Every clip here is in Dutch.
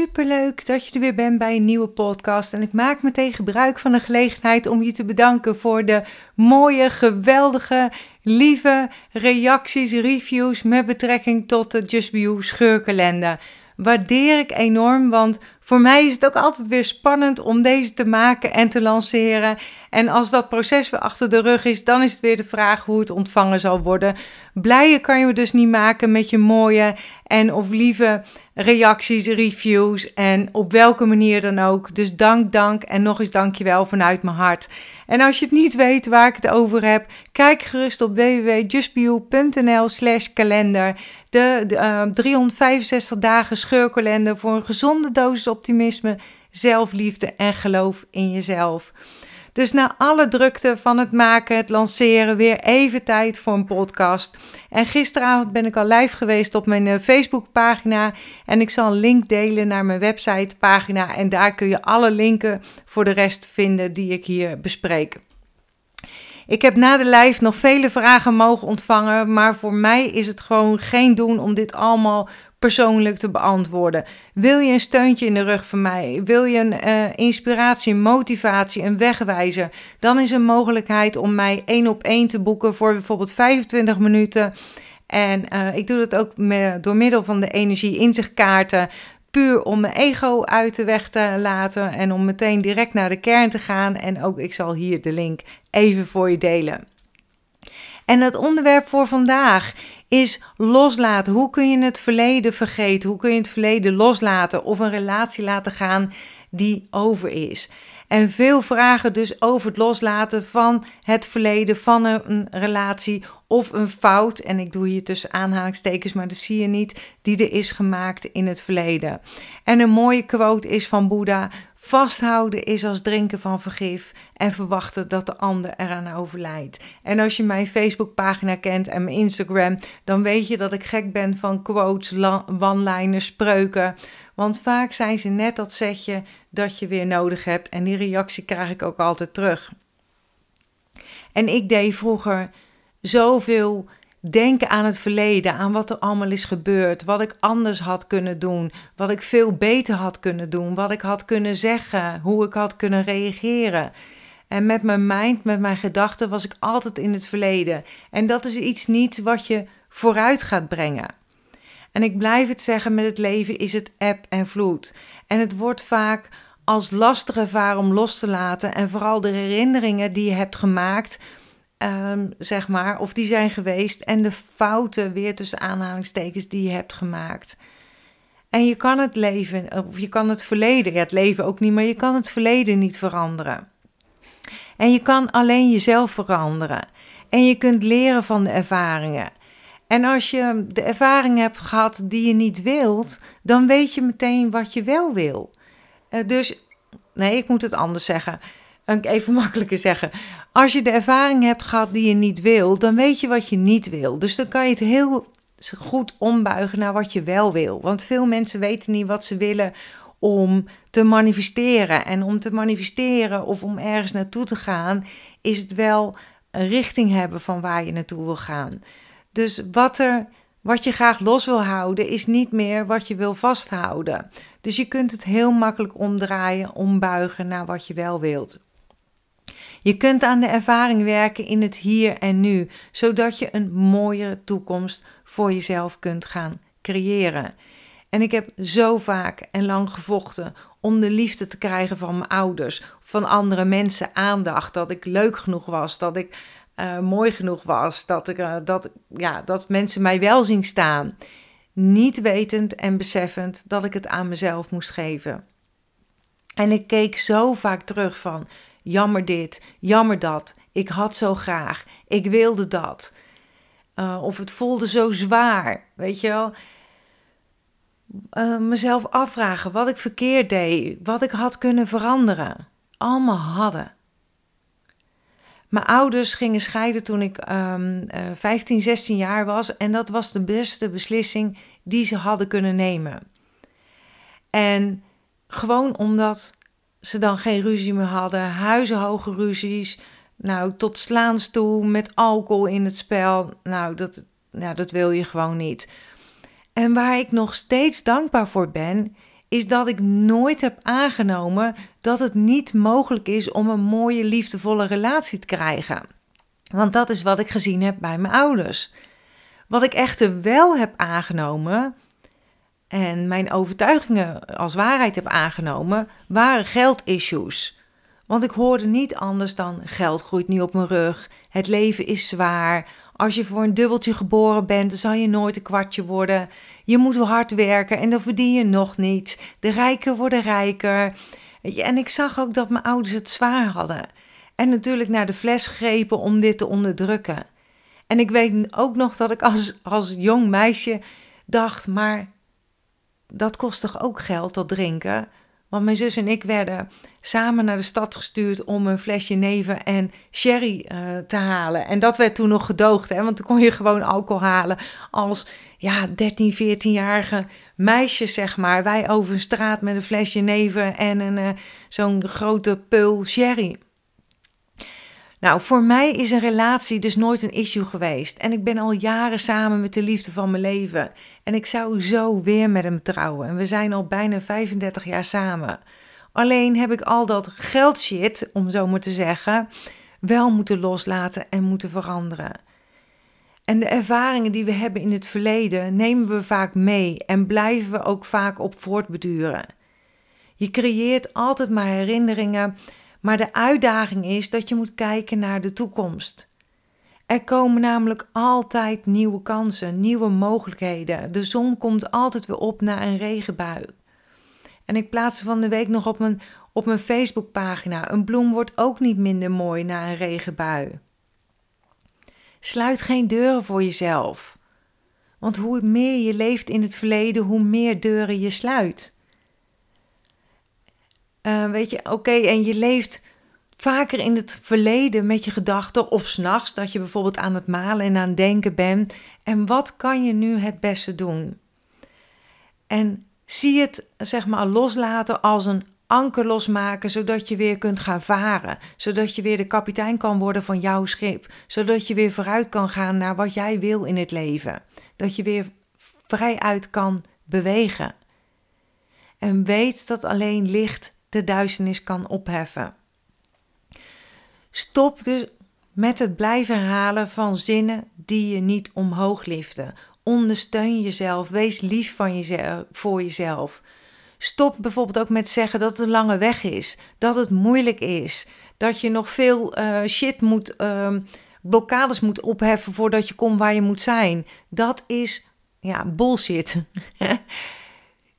superleuk dat je er weer bent bij een nieuwe podcast. En ik maak meteen gebruik van de gelegenheid om je te bedanken voor de mooie, geweldige, lieve reacties, reviews met betrekking tot de Just Be You scheurkalender. Waardeer ik enorm, want voor mij is het ook altijd weer spannend om deze te maken en te lanceren. En als dat proces weer achter de rug is, dan is het weer de vraag hoe het ontvangen zal worden. Blijer kan je dus niet maken met je mooie en of lieve reacties, reviews en op welke manier dan ook. Dus dank, dank en nog eens dankjewel vanuit mijn hart. En als je het niet weet waar ik het over heb, kijk gerust op www.justbio.nl slash kalender. De, de 365 eh, dagen scheurkalender voor een gezonde dosis optimisme, zelfliefde en geloof in jezelf. Dus na alle drukte van het maken, het lanceren, weer even tijd voor een podcast. En gisteravond ben ik al live geweest op mijn uh, Facebookpagina. En ik zal een link delen naar mijn websitepagina. En daar kun je alle linken voor de rest vinden die ik hier bespreek. Ik heb na de live nog vele vragen mogen ontvangen, maar voor mij is het gewoon geen doen om dit allemaal persoonlijk te beantwoorden. Wil je een steuntje in de rug van mij? Wil je een uh, inspiratie, motivatie, een wegwijzer? Dan is een mogelijkheid om mij één op één te boeken voor bijvoorbeeld 25 minuten. En uh, ik doe dat ook met, door middel van de energie-inzichtkaarten. Puur om mijn ego uit de weg te laten en om meteen direct naar de kern te gaan. En ook ik zal hier de link even voor je delen. En het onderwerp voor vandaag is loslaten. Hoe kun je het verleden vergeten? Hoe kun je het verleden loslaten of een relatie laten gaan die over is? En veel vragen dus over het loslaten van het verleden, van een relatie of een fout. En ik doe hier tussen aanhalingstekens, maar dat zie je niet, die er is gemaakt in het verleden. En een mooie quote is van Boeddha: Vasthouden is als drinken van vergif en verwachten dat de ander eraan overlijdt. En als je mijn Facebookpagina kent en mijn Instagram, dan weet je dat ik gek ben van quotes, one-liners, spreuken. Want vaak zijn ze net dat setje dat je weer nodig hebt. En die reactie krijg ik ook altijd terug. En ik deed vroeger zoveel denken aan het verleden, aan wat er allemaal is gebeurd, wat ik anders had kunnen doen, wat ik veel beter had kunnen doen, wat ik had kunnen zeggen, hoe ik had kunnen reageren. En met mijn mind, met mijn gedachten, was ik altijd in het verleden. En dat is iets niet wat je vooruit gaat brengen. En ik blijf het zeggen, met het leven is het eb en vloed. En het wordt vaak als lastig ervaren om los te laten. En vooral de herinneringen die je hebt gemaakt, um, zeg maar, of die zijn geweest. En de fouten, weer tussen aanhalingstekens, die je hebt gemaakt. En je kan het leven, of je kan het verleden, het leven ook niet, maar je kan het verleden niet veranderen. En je kan alleen jezelf veranderen. En je kunt leren van de ervaringen. En als je de ervaring hebt gehad die je niet wilt, dan weet je meteen wat je wel wil. Uh, dus, nee, ik moet het anders zeggen. Even makkelijker zeggen. Als je de ervaring hebt gehad die je niet wil, dan weet je wat je niet wil. Dus dan kan je het heel goed ombuigen naar wat je wel wil. Want veel mensen weten niet wat ze willen om te manifesteren. En om te manifesteren of om ergens naartoe te gaan, is het wel een richting hebben van waar je naartoe wil gaan. Dus wat, er, wat je graag los wil houden, is niet meer wat je wil vasthouden. Dus je kunt het heel makkelijk omdraaien, ombuigen naar wat je wel wilt. Je kunt aan de ervaring werken in het hier en nu, zodat je een mooiere toekomst voor jezelf kunt gaan creëren. En ik heb zo vaak en lang gevochten om de liefde te krijgen van mijn ouders, van andere mensen, aandacht, dat ik leuk genoeg was, dat ik uh, mooi genoeg was. Dat, ik, uh, dat, ja, dat mensen mij wel zien staan. Niet wetend en beseffend dat ik het aan mezelf moest geven. En ik keek zo vaak terug van jammer dit, jammer dat. Ik had zo graag, ik wilde dat. Uh, of het voelde zo zwaar, weet je wel. Uh, mezelf afvragen wat ik verkeerd deed, wat ik had kunnen veranderen. Allemaal hadden. Mijn ouders gingen scheiden toen ik um, uh, 15, 16 jaar was. En dat was de beste beslissing die ze hadden kunnen nemen. En gewoon omdat ze dan geen ruzie meer hadden, huizenhoge ruzies. Nou, tot slaans toe met alcohol in het spel. Nou, dat, nou, dat wil je gewoon niet. En waar ik nog steeds dankbaar voor ben, is dat ik nooit heb aangenomen dat het niet mogelijk is om een mooie, liefdevolle relatie te krijgen. Want dat is wat ik gezien heb bij mijn ouders. Wat ik echter wel heb aangenomen en mijn overtuigingen als waarheid heb aangenomen, waren geldissues. Want ik hoorde niet anders dan geld groeit niet op mijn rug, het leven is zwaar, als je voor een dubbeltje geboren bent, dan zal je nooit een kwartje worden. Je moet hard werken en dan verdien je nog niets. De rijken worden rijker. En ik zag ook dat mijn ouders het zwaar hadden. En natuurlijk naar de fles grepen om dit te onderdrukken. En ik weet ook nog dat ik als, als jong meisje dacht, maar dat kost toch ook geld, dat drinken? Want mijn zus en ik werden samen naar de stad gestuurd om een flesje neven en sherry uh, te halen. En dat werd toen nog gedoogd, hè? want toen kon je gewoon alcohol halen als ja, 13, 14-jarige meisjes, zeg maar. Wij over een straat met een flesje neven en een, uh, zo'n grote pul sherry. Nou, voor mij is een relatie dus nooit een issue geweest. En ik ben al jaren samen met de liefde van mijn leven. En ik zou zo weer met hem trouwen. En we zijn al bijna 35 jaar samen. Alleen heb ik al dat geldshit, om zo maar te zeggen, wel moeten loslaten en moeten veranderen. En de ervaringen die we hebben in het verleden nemen we vaak mee en blijven we ook vaak op voortbeduren. Je creëert altijd maar herinneringen, maar de uitdaging is dat je moet kijken naar de toekomst. Er komen namelijk altijd nieuwe kansen, nieuwe mogelijkheden. De zon komt altijd weer op na een regenbui. En ik plaatste van de week nog op mijn, op mijn Facebookpagina: een bloem wordt ook niet minder mooi na een regenbui. Sluit geen deuren voor jezelf. Want hoe meer je leeft in het verleden, hoe meer deuren je sluit. Uh, weet je, oké, en je leeft vaker in het verleden met je gedachten of s'nachts dat je bijvoorbeeld aan het malen en aan het denken bent. En wat kan je nu het beste doen? En zie het zeg maar loslaten als een anker losmaken, zodat je weer kunt gaan varen. Zodat je weer de kapitein kan worden van jouw schip. Zodat je weer vooruit kan gaan naar wat jij wil in het leven. Dat je weer vrij uit kan bewegen. En weet dat alleen licht de duisternis kan opheffen. Stop dus met het blijven herhalen van zinnen die je niet omhoog liften. Ondersteun jezelf, wees lief van jezelf, voor jezelf. Stop bijvoorbeeld ook met zeggen dat het een lange weg is, dat het moeilijk is, dat je nog veel uh, shit moet, uh, blokkades moet opheffen voordat je komt waar je moet zijn. Dat is ja, bullshit.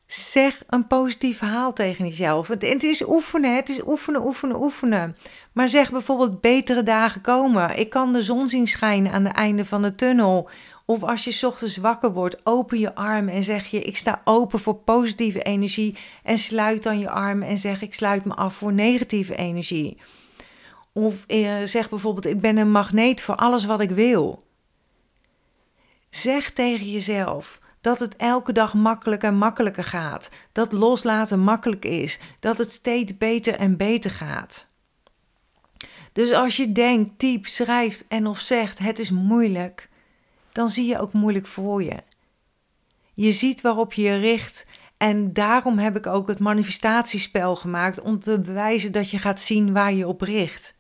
zeg een positief verhaal tegen jezelf. Het, is oefenen, het is oefenen, oefenen, oefenen. Maar zeg bijvoorbeeld betere dagen komen. Ik kan de zon zien schijnen aan het einde van de tunnel. Of als je ochtends wakker wordt, open je armen en zeg je: Ik sta open voor positieve energie. En sluit dan je armen en zeg: Ik sluit me af voor negatieve energie. Of eh, zeg bijvoorbeeld: Ik ben een magneet voor alles wat ik wil. Zeg tegen jezelf dat het elke dag makkelijker en makkelijker gaat. Dat loslaten makkelijk is. Dat het steeds beter en beter gaat. Dus als je denkt, typt, schrijft en of zegt het is moeilijk, dan zie je ook moeilijk voor je. Je ziet waarop je je richt en daarom heb ik ook het manifestatiespel gemaakt om te bewijzen dat je gaat zien waar je op richt.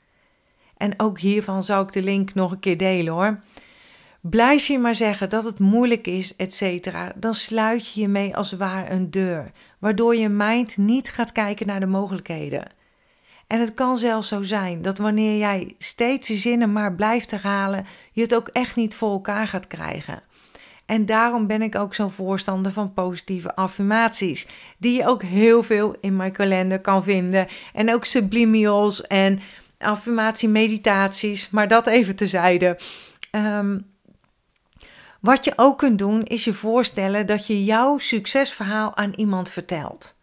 En ook hiervan zou ik de link nog een keer delen hoor. Blijf je maar zeggen dat het moeilijk is, etc., dan sluit je je mee als waar een deur, waardoor je mind niet gaat kijken naar de mogelijkheden. En het kan zelfs zo zijn dat wanneer jij steeds je zinnen maar blijft herhalen, je het ook echt niet voor elkaar gaat krijgen. En daarom ben ik ook zo'n voorstander van positieve affirmaties, die je ook heel veel in mijn kalender kan vinden. En ook subliminals en affirmatie-meditaties, maar dat even tezijde. Um, wat je ook kunt doen, is je voorstellen dat je jouw succesverhaal aan iemand vertelt.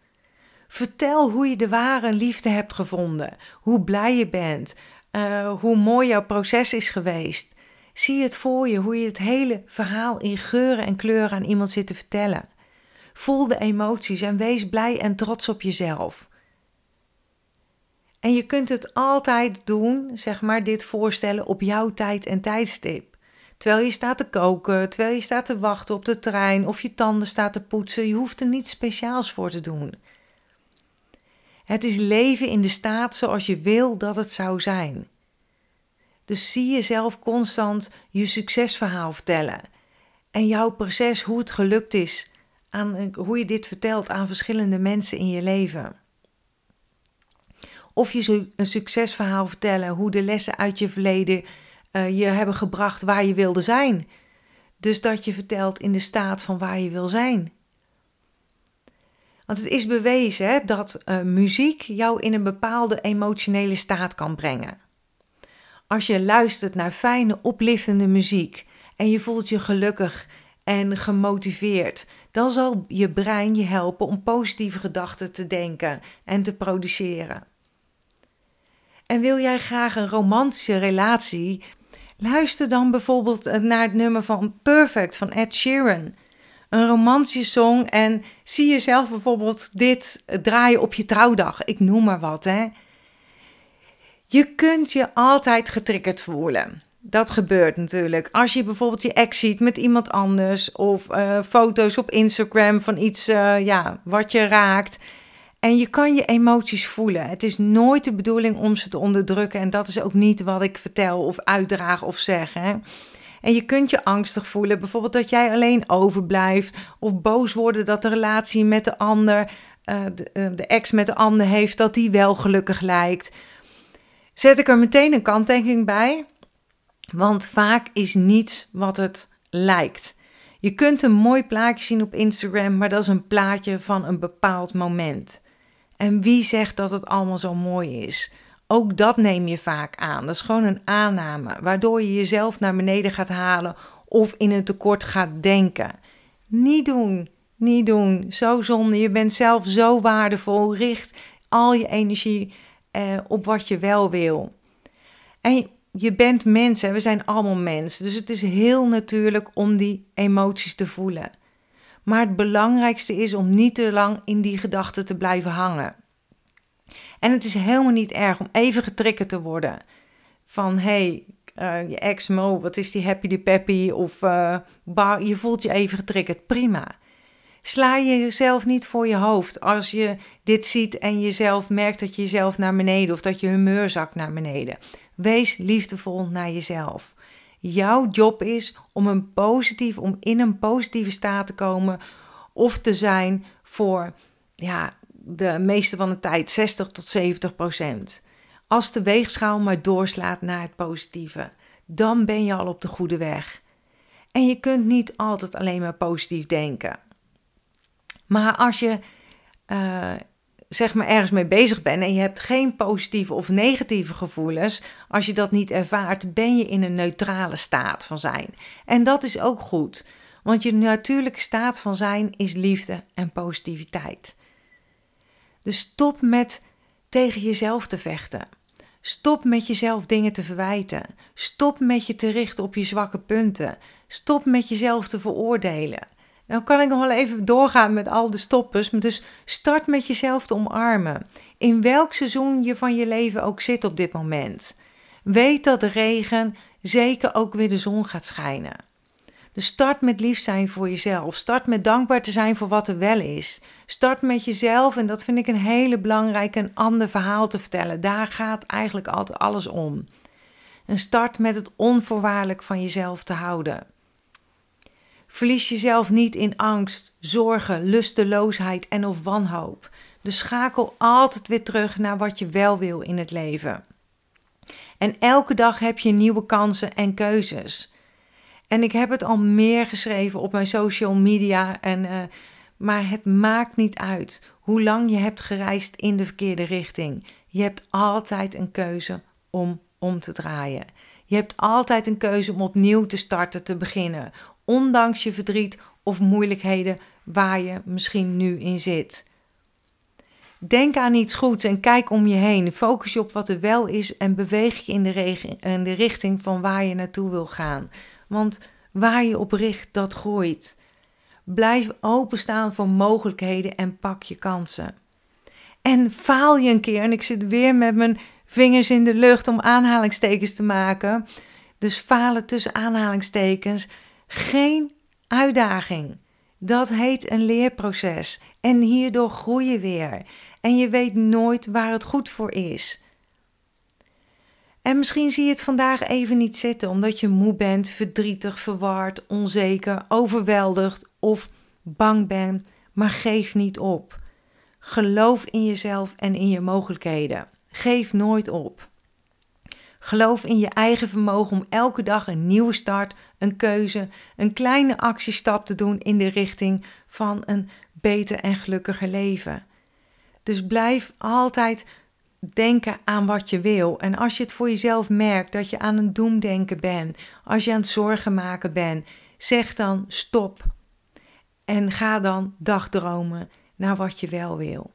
Vertel hoe je de ware liefde hebt gevonden, hoe blij je bent, uh, hoe mooi jouw proces is geweest. Zie het voor je, hoe je het hele verhaal in geuren en kleuren aan iemand zit te vertellen. Voel de emoties en wees blij en trots op jezelf. En je kunt het altijd doen, zeg maar, dit voorstellen op jouw tijd en tijdstip. Terwijl je staat te koken, terwijl je staat te wachten op de trein of je tanden staat te poetsen. Je hoeft er niets speciaals voor te doen. Het is leven in de staat zoals je wil dat het zou zijn. Dus zie jezelf constant je succesverhaal vertellen. En jouw proces, hoe het gelukt is, aan, hoe je dit vertelt aan verschillende mensen in je leven. Of je een succesverhaal vertellen, hoe de lessen uit je verleden uh, je hebben gebracht waar je wilde zijn. Dus dat je vertelt in de staat van waar je wil zijn. Want het is bewezen dat uh, muziek jou in een bepaalde emotionele staat kan brengen. Als je luistert naar fijne, oplichtende muziek en je voelt je gelukkig en gemotiveerd, dan zal je brein je helpen om positieve gedachten te denken en te produceren. En wil jij graag een romantische relatie? Luister dan bijvoorbeeld naar het nummer van Perfect van Ed Sheeran. Een romantische song en zie jezelf bijvoorbeeld dit draaien op je trouwdag. Ik noem maar wat, hè. Je kunt je altijd getriggerd voelen. Dat gebeurt natuurlijk. Als je bijvoorbeeld je ex ziet met iemand anders of uh, foto's op Instagram van iets ja, wat je raakt. En je kan je emoties voelen. Het is nooit de bedoeling om ze te onderdrukken. En dat is ook niet wat ik vertel of uitdraag of zeg. En je kunt je angstig voelen. Bijvoorbeeld dat jij alleen overblijft. Of boos worden dat de relatie met de ander, uh, de, de ex met de ander heeft, dat die wel gelukkig lijkt. Zet ik er meteen een kanttekening bij. Want vaak is niets wat het lijkt. Je kunt een mooi plaatje zien op Instagram, maar dat is een plaatje van een bepaald moment. En wie zegt dat het allemaal zo mooi is? Ook dat neem je vaak aan. Dat is gewoon een aanname, waardoor je jezelf naar beneden gaat halen of in een tekort gaat denken. Niet doen, niet doen. Zo zonde. Je bent zelf zo waardevol. Richt al je energie eh, op wat je wel wil. En je bent mensen, we zijn allemaal mensen. Dus het is heel natuurlijk om die emoties te voelen. Maar het belangrijkste is om niet te lang in die gedachten te blijven hangen. En het is helemaal niet erg om even getriggerd te worden. Van hey, uh, je ex Mo, wat is die happy de peppy? Of uh, je voelt je even getriggerd. Prima. Sla je jezelf niet voor je hoofd als je dit ziet en jezelf merkt dat je jezelf naar beneden of dat je humeur zakt naar beneden. Wees liefdevol naar jezelf. Jouw job is om, een positief, om in een positieve staat te komen of te zijn voor ja, de meeste van de tijd 60 tot 70 procent. Als de weegschaal maar doorslaat naar het positieve, dan ben je al op de goede weg. En je kunt niet altijd alleen maar positief denken. Maar als je uh, zeg maar ergens mee bezig bent en je hebt geen positieve of negatieve gevoelens, als je dat niet ervaart, ben je in een neutrale staat van zijn. En dat is ook goed, want je natuurlijke staat van zijn is liefde en positiviteit. Dus stop met tegen jezelf te vechten. Stop met jezelf dingen te verwijten. Stop met je te richten op je zwakke punten. Stop met jezelf te veroordelen. Nou kan ik nog wel even doorgaan met al de stoppers. Dus start met jezelf te omarmen. In welk seizoen je van je leven ook zit op dit moment. Weet dat de regen zeker ook weer de zon gaat schijnen. Dus start met lief zijn voor jezelf. Start met dankbaar te zijn voor wat er wel is. Start met jezelf, en dat vind ik een hele belangrijke, een ander verhaal te vertellen. Daar gaat eigenlijk altijd alles om. En start met het onvoorwaardelijk van jezelf te houden. Verlies jezelf niet in angst, zorgen, lusteloosheid en of wanhoop. Dus schakel altijd weer terug naar wat je wel wil in het leven. En elke dag heb je nieuwe kansen en keuzes. En ik heb het al meer geschreven op mijn social media. En, uh, maar het maakt niet uit hoe lang je hebt gereisd in de verkeerde richting. Je hebt altijd een keuze om om te draaien. Je hebt altijd een keuze om opnieuw te starten, te beginnen ondanks je verdriet of moeilijkheden waar je misschien nu in zit. Denk aan iets goeds en kijk om je heen. Focus je op wat er wel is en beweeg je in de, in de richting van waar je naartoe wil gaan. Want waar je op richt, dat groeit. Blijf openstaan voor mogelijkheden en pak je kansen. En faal je een keer, en ik zit weer met mijn vingers in de lucht om aanhalingstekens te maken. Dus falen tussen aanhalingstekens, geen uitdaging. Dat heet een leerproces. En hierdoor groei je weer. En je weet nooit waar het goed voor is. En misschien zie je het vandaag even niet zitten omdat je moe bent, verdrietig, verward, onzeker, overweldigd of bang bent, maar geef niet op. Geloof in jezelf en in je mogelijkheden. Geef nooit op. Geloof in je eigen vermogen om elke dag een nieuwe start, een keuze, een kleine actiestap te doen in de richting van een beter en gelukkiger leven. Dus blijf altijd denken aan wat je wil. En als je het voor jezelf merkt dat je aan het doemdenken bent, als je aan het zorgen maken bent, zeg dan stop. En ga dan dagdromen naar wat je wel wil.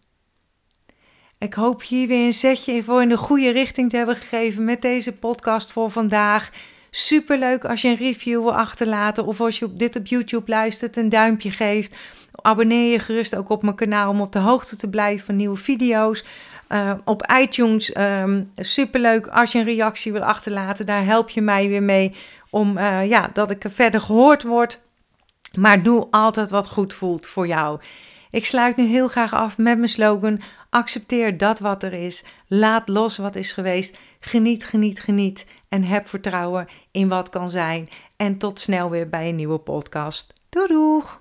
Ik hoop hier weer een zetje voor in de goede richting te hebben gegeven met deze podcast voor vandaag. Super leuk als je een review wil achterlaten of als je dit op YouTube luistert, een duimpje geeft. Abonneer je gerust ook op mijn kanaal om op de hoogte te blijven van nieuwe video's. Uh, op iTunes, um, superleuk als je een reactie wil achterlaten. Daar help je mij weer mee om uh, ja, dat ik verder gehoord word. Maar doe altijd wat goed voelt voor jou. Ik sluit nu heel graag af met mijn slogan: accepteer dat wat er is. Laat los wat is geweest. Geniet, geniet, geniet. En heb vertrouwen in wat kan zijn. En tot snel weer bij een nieuwe podcast. Doei doeg!